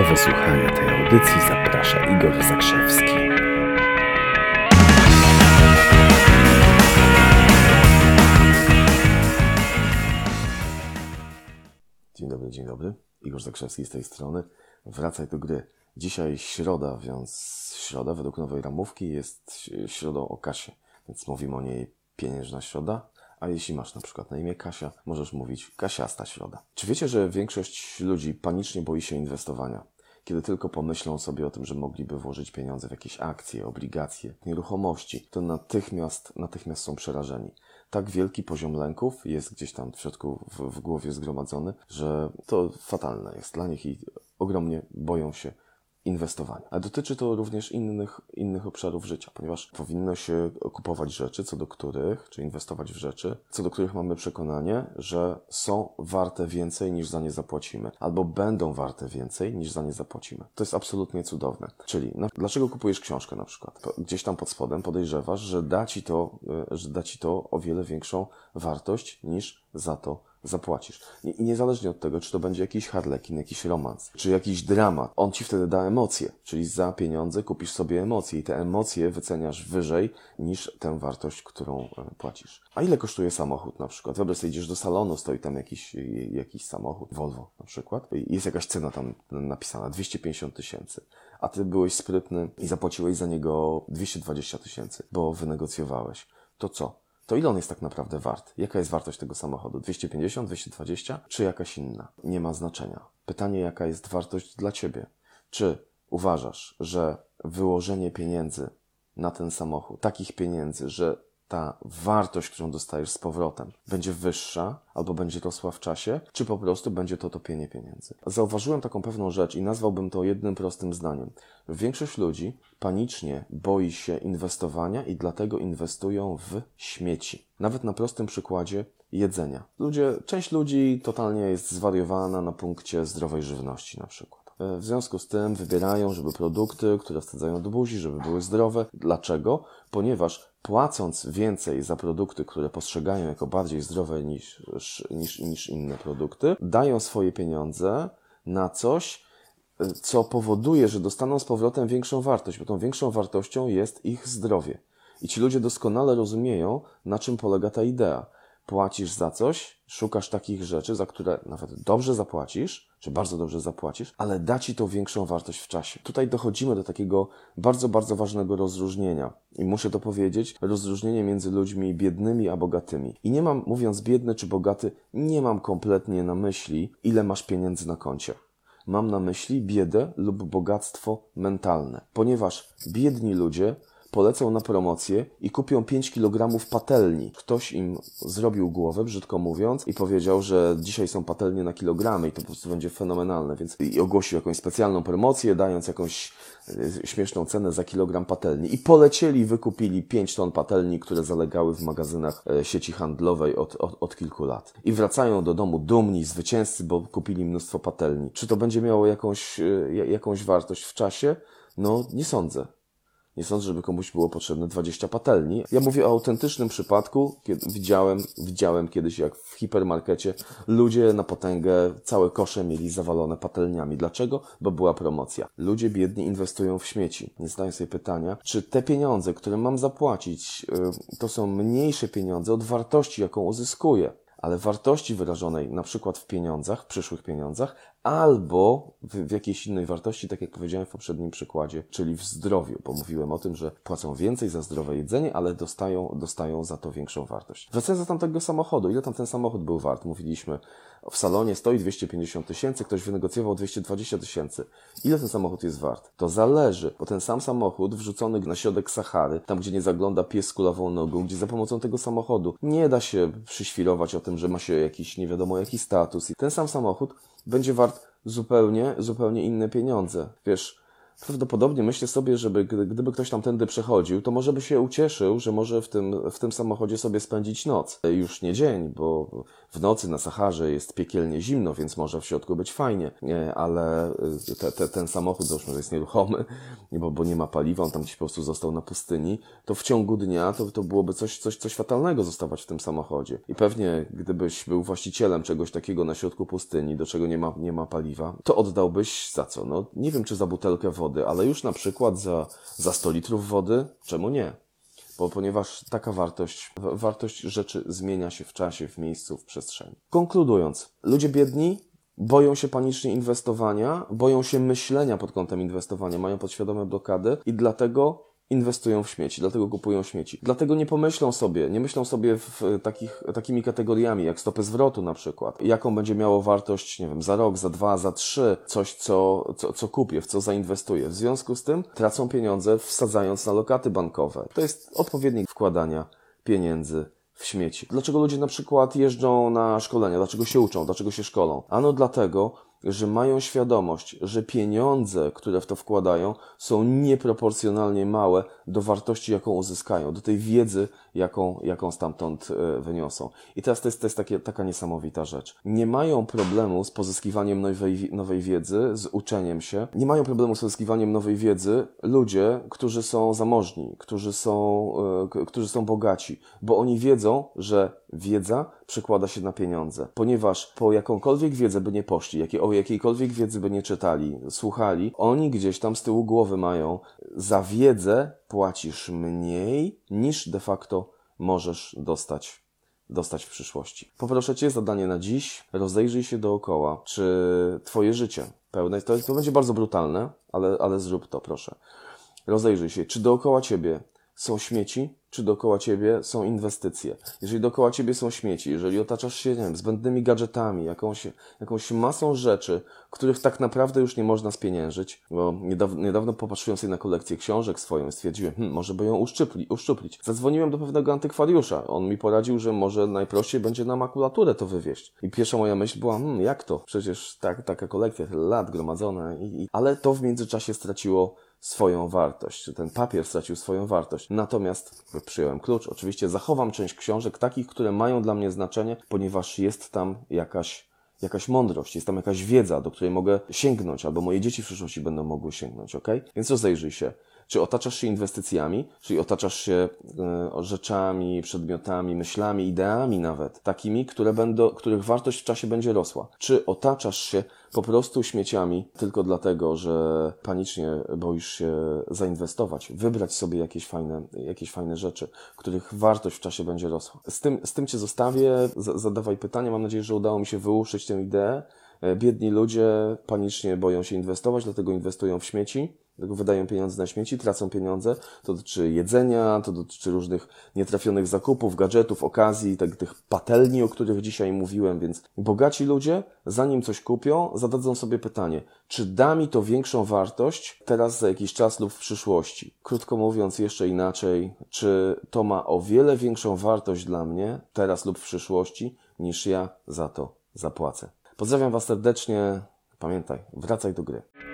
Do wysłuchania tej audycji zaprasza Igor Zakrzewski. Dzień dobry, dzień dobry. Igor Zakrzewski z tej strony. Wracaj do gry. Dzisiaj środa, więc środa według nowej ramówki jest środą o kasie. Więc mówimy o niej pieniężna środa, a jeśli masz na przykład na imię Kasia, możesz mówić kasiasta środa. Czy wiecie, że większość ludzi panicznie boi się inwestowania? Kiedy tylko pomyślą sobie o tym, że mogliby włożyć pieniądze w jakieś akcje, obligacje, nieruchomości, to natychmiast, natychmiast są przerażeni. Tak wielki poziom lęków jest gdzieś tam w środku, w, w głowie zgromadzony, że to fatalne jest dla nich i ogromnie boją się inwestowania. A dotyczy to również innych, innych obszarów życia, ponieważ powinno się kupować rzeczy, co do których, czy inwestować w rzeczy, co do których mamy przekonanie, że są warte więcej niż za nie zapłacimy, albo będą warte więcej niż za nie zapłacimy. To jest absolutnie cudowne. Czyli na, dlaczego kupujesz książkę na przykład? Gdzieś tam pod spodem podejrzewasz, że da ci to, y, że da ci to o wiele większą wartość niż za to zapłacisz. I niezależnie od tego, czy to będzie jakiś harlekin, jakiś romans, czy jakiś dramat, on ci wtedy da emocje. Czyli za pieniądze kupisz sobie emocje i te emocje wyceniasz wyżej niż tę wartość, którą e, płacisz. A ile kosztuje samochód na przykład? Wyobraź sobie, idziesz do salonu, stoi tam jakiś, jakiś samochód, Volvo na przykład, i jest jakaś cena tam napisana, 250 tysięcy a ty byłeś sprytny i zapłaciłeś za niego 220 tysięcy, bo wynegocjowałeś. To co? To ile on jest tak naprawdę wart? Jaka jest wartość tego samochodu? 250, 220 czy jakaś inna? Nie ma znaczenia. Pytanie, jaka jest wartość dla ciebie? Czy uważasz, że wyłożenie pieniędzy na ten samochód, takich pieniędzy, że ta wartość, którą dostajesz z powrotem, będzie wyższa albo będzie rosła w czasie, czy po prostu będzie to topienie pieniędzy. Zauważyłem taką pewną rzecz i nazwałbym to jednym prostym zdaniem. Większość ludzi panicznie boi się inwestowania i dlatego inwestują w śmieci. Nawet na prostym przykładzie jedzenia. Ludzie, część ludzi totalnie jest zwariowana na punkcie zdrowej żywności na przykład. E, w związku z tym wybierają, żeby produkty, które wsadzają do buzi, żeby były zdrowe. Dlaczego? Ponieważ płacąc więcej za produkty, które postrzegają jako bardziej zdrowe niż, niż, niż inne produkty, dają swoje pieniądze na coś, co powoduje, że dostaną z powrotem większą wartość, bo tą większą wartością jest ich zdrowie. I ci ludzie doskonale rozumieją, na czym polega ta idea płacisz za coś, szukasz takich rzeczy, za które nawet dobrze zapłacisz, czy bardzo dobrze zapłacisz, ale da ci to większą wartość w czasie. Tutaj dochodzimy do takiego bardzo, bardzo ważnego rozróżnienia. I muszę to powiedzieć, rozróżnienie między ludźmi biednymi a bogatymi. I nie mam, mówiąc biedny czy bogaty, nie mam kompletnie na myśli, ile masz pieniędzy na koncie. Mam na myśli biedę lub bogactwo mentalne, ponieważ biedni ludzie polecą na promocję i kupią 5 kg patelni. Ktoś im zrobił głowę, brzydko mówiąc, i powiedział, że dzisiaj są patelnie na kilogramy i to po prostu będzie fenomenalne, więc i ogłosił jakąś specjalną promocję, dając jakąś e, śmieszną cenę za kilogram patelni. I polecieli, wykupili 5 ton patelni, które zalegały w magazynach e, sieci handlowej od, od, od kilku lat. I wracają do domu dumni, zwycięzcy, bo kupili mnóstwo patelni. Czy to będzie miało jakąś, e, jakąś wartość w czasie? No, nie sądzę. Nie sądzę, żeby komuś było potrzebne 20 patelni. Ja mówię o autentycznym przypadku, kiedy widziałem, widziałem kiedyś, jak w hipermarkecie ludzie na potęgę całe kosze mieli zawalone patelniami. Dlaczego? Bo była promocja. Ludzie biedni inwestują w śmieci. Nie zdają sobie pytania, czy te pieniądze, które mam zapłacić, y, to są mniejsze pieniądze od wartości, jaką uzyskuję ale wartości wyrażonej na przykład w pieniądzach, w przyszłych pieniądzach, albo w, w, jakiejś innej wartości, tak jak powiedziałem w poprzednim przykładzie, czyli w zdrowiu, bo mówiłem o tym, że płacą więcej za zdrowe jedzenie, ale dostają, dostają za to większą wartość. Wracając do tamtego samochodu, ile tam ten samochód był wart? Mówiliśmy, w salonie stoi 250 tysięcy, ktoś wynegocjował 220 tysięcy. Ile ten samochód jest wart? To zależy, bo ten sam samochód wrzucony na środek Sahary, tam gdzie nie zagląda pies kulawą nogą, gdzie za pomocą tego samochodu nie da się przyświrować o tym, że ma się jakiś nie wiadomo jaki status. I ten sam samochód będzie wart zupełnie, zupełnie inne pieniądze. Wiesz, Prawdopodobnie myślę sobie, żeby gdy- gdyby ktoś tam tędy przechodził, to może by się ucieszył, że może w tym, w tym samochodzie sobie spędzić noc. Już nie dzień, bo w nocy na Saharze jest piekielnie zimno, więc może w środku być fajnie, Nie, ale y, te, te, ten samochód, załóżmy, jest nieruchomy, bo, bo nie ma paliwa, on tam gdzieś po prostu został na pustyni, to w ciągu dnia to, to byłoby coś, coś, coś fatalnego zostawać w tym samochodzie. I pewnie gdybyś był właścicielem czegoś takiego na środku pustyni, do czego nie ma, nie ma paliwa, to oddałbyś za co? No nie wiem, czy za butelkę wody, ale już na przykład za, za 100 litrów wody? Czemu nie? Bo, ponieważ taka wartość, wa- wartość rzeczy zmienia się w czasie, w miejscu, w przestrzeni. Konkludując, ludzie biedni boją się panicznie inwestowania, boją się myślenia pod kątem inwestowania, mają podświadome blokady i dlatego inwestują w śmieci, dlatego kupują śmieci. Dlatego nie pomyślą sobie, nie myślą sobie w takich, takimi kategoriami jak stopy zwrotu na przykład. Jaką będzie miało wartość, nie wiem, za rok, za dwa, za trzy, coś co, co, co kupię, w co zainwestuję. W związku z tym tracą pieniądze wsadzając na lokaty bankowe. To jest odpowiednik wkładania pieniędzy w śmieci. Dlaczego ludzie na przykład jeżdżą na szkolenia? Dlaczego się uczą? Dlaczego się szkolą? Ano dlatego, że mają świadomość, że pieniądze, które w to wkładają, są nieproporcjonalnie małe do wartości, jaką uzyskają, do tej wiedzy, jaką, jaką stamtąd e, wyniosą. I teraz to jest, to jest takie, taka niesamowita rzecz. Nie mają problemu z pozyskiwaniem nowej, nowej wiedzy, z uczeniem się. Nie mają problemu z pozyskiwaniem nowej wiedzy ludzie, którzy są zamożni, którzy są, e, którzy są bogaci, bo oni wiedzą, że wiedza przekłada się na pieniądze. Ponieważ po jakąkolwiek wiedzę by nie poszli, jakie, o jakiejkolwiek wiedzy by nie czytali, słuchali, oni gdzieś tam z tyłu głowy mają, za wiedzę płacisz mniej niż de facto możesz dostać dostać w przyszłości. Poproszę Cię zadanie na dziś. Rozejrzyj się dookoła, czy Twoje życie pełne, to, to będzie bardzo brutalne, ale, ale zrób to, proszę. Rozejrzyj się, czy dookoła Ciebie są śmieci, czy dookoła Ciebie są inwestycje. Jeżeli dookoła Ciebie są śmieci, jeżeli otaczasz się, nie wiem, zbędnymi gadżetami, jakąś, jakąś masą rzeczy, których tak naprawdę już nie można spieniężyć, bo niedawno, niedawno popatrzyłem sobie na kolekcję książek swoją i stwierdziłem, hm, może by ją uszczypli, uszczuplić. Zadzwoniłem do pewnego antykwariusza. On mi poradził, że może najprościej będzie na makulaturę to wywieźć. I pierwsza moja myśl była, hmm, jak to? Przecież tak, taka kolekcja, lat gromadzona. I, i... Ale to w międzyczasie straciło swoją wartość. Ten papier stracił swoją wartość. Natomiast przyjąłem klucz. Oczywiście zachowam część książek, takich, które mają dla mnie znaczenie, ponieważ jest tam jakaś, jakaś mądrość, jest tam jakaś wiedza, do której mogę sięgnąć, albo moje dzieci w przyszłości będą mogły sięgnąć, ok? Więc rozejrzyj się. Czy otaczasz się inwestycjami, czyli otaczasz się e, rzeczami, przedmiotami, myślami, ideami nawet, takimi, które będą, których wartość w czasie będzie rosła? Czy otaczasz się po prostu śmieciami tylko dlatego, że panicznie boisz się zainwestować, wybrać sobie jakieś fajne, jakieś fajne rzeczy, których wartość w czasie będzie rosła? Z tym, z tym Cię zostawię, Z- zadawaj pytania, mam nadzieję, że udało mi się wyłuszyć tę ideę. E, Biedni ludzie panicznie boją się inwestować, dlatego inwestują w śmieci, wydają pieniądze na śmieci, tracą pieniądze. To dotyczy jedzenia, to dotyczy różnych nietrafionych zakupów, gadżetów, okazji, tak, tych patelni, o których dzisiaj mówiłem, więc bogaci ludzie, zanim coś kupią, zadadzą sobie pytanie, czy da mi to większą wartość teraz za jakiś czas lub w przyszłości? Krótko mówiąc, jeszcze inaczej, czy to ma o wiele większą wartość dla mnie teraz lub w przyszłości, niż ja za to zapłacę? Pozdrawiam Was serdecznie. Pamiętaj, wracaj do gry.